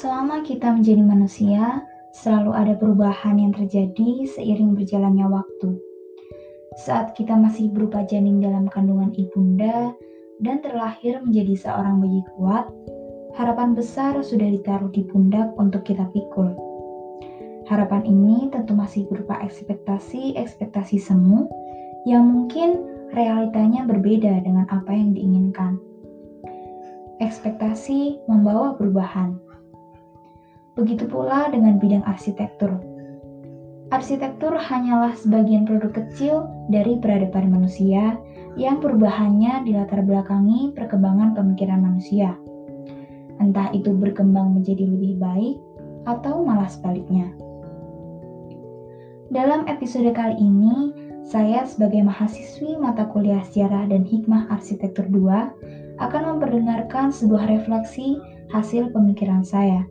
Selama kita menjadi manusia, selalu ada perubahan yang terjadi seiring berjalannya waktu. Saat kita masih berupa janin dalam kandungan ibunda dan terlahir menjadi seorang bayi kuat, harapan besar sudah ditaruh di pundak untuk kita pikul. Harapan ini tentu masih berupa ekspektasi-ekspektasi semu yang mungkin realitanya berbeda dengan apa yang diinginkan. Ekspektasi membawa perubahan Begitu pula dengan bidang arsitektur. Arsitektur hanyalah sebagian produk kecil dari peradaban manusia yang perubahannya dilatar belakangi perkembangan pemikiran manusia. Entah itu berkembang menjadi lebih baik atau malah sebaliknya. Dalam episode kali ini, saya sebagai mahasiswi mata kuliah Sejarah dan Hikmah Arsitektur 2 akan memperdengarkan sebuah refleksi hasil pemikiran saya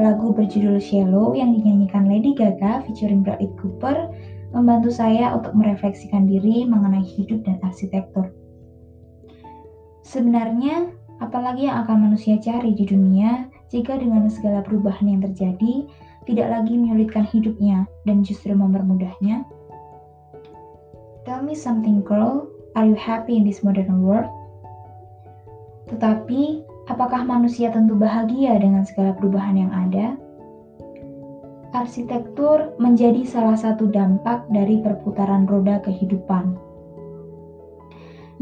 Lagu berjudul Shallow yang dinyanyikan Lady Gaga featuring Bradley Cooper membantu saya untuk merefleksikan diri mengenai hidup dan arsitektur. Sebenarnya, apalagi yang akan manusia cari di dunia jika dengan segala perubahan yang terjadi tidak lagi menyulitkan hidupnya dan justru mempermudahnya? Tell me something girl, are you happy in this modern world? Tetapi, Apakah manusia tentu bahagia dengan segala perubahan yang ada? Arsitektur menjadi salah satu dampak dari perputaran roda kehidupan.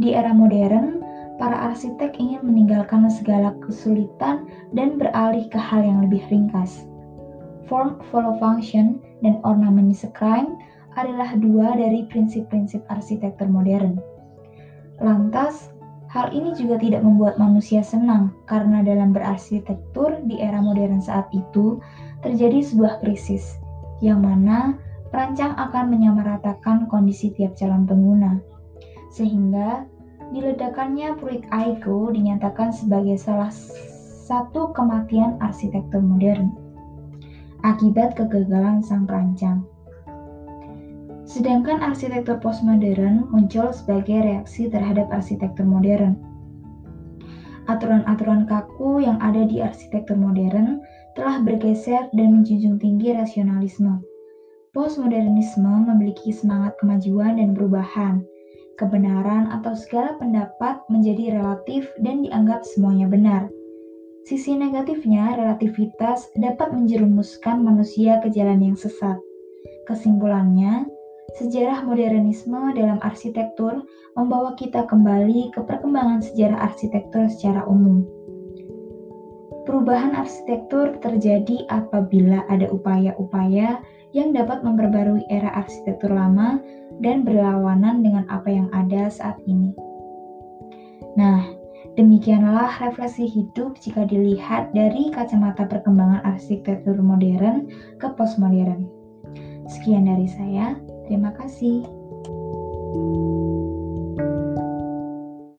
Di era modern, para arsitek ingin meninggalkan segala kesulitan dan beralih ke hal yang lebih ringkas. Form follow function dan ornamen crime adalah dua dari prinsip-prinsip arsitektur modern. Lantas, Hal ini juga tidak membuat manusia senang karena dalam berarsitektur di era modern saat itu terjadi sebuah krisis yang mana perancang akan menyamaratakan kondisi tiap calon pengguna. Sehingga diledakannya proyek Aiko dinyatakan sebagai salah satu kematian arsitektur modern akibat kegagalan sang perancang. Sedangkan arsitektur postmodern muncul sebagai reaksi terhadap arsitektur modern. Aturan-aturan kaku yang ada di arsitektur modern telah bergeser dan menjunjung tinggi rasionalisme. Postmodernisme memiliki semangat kemajuan dan perubahan. Kebenaran atau segala pendapat menjadi relatif dan dianggap semuanya benar. Sisi negatifnya, relativitas dapat menjerumuskan manusia ke jalan yang sesat. Kesimpulannya, Sejarah modernisme dalam arsitektur membawa kita kembali ke perkembangan sejarah arsitektur secara umum. Perubahan arsitektur terjadi apabila ada upaya-upaya yang dapat memperbarui era arsitektur lama dan berlawanan dengan apa yang ada saat ini. Nah, demikianlah refleksi hidup jika dilihat dari kacamata perkembangan arsitektur modern ke postmodern. Sekian dari saya. Terima kasih.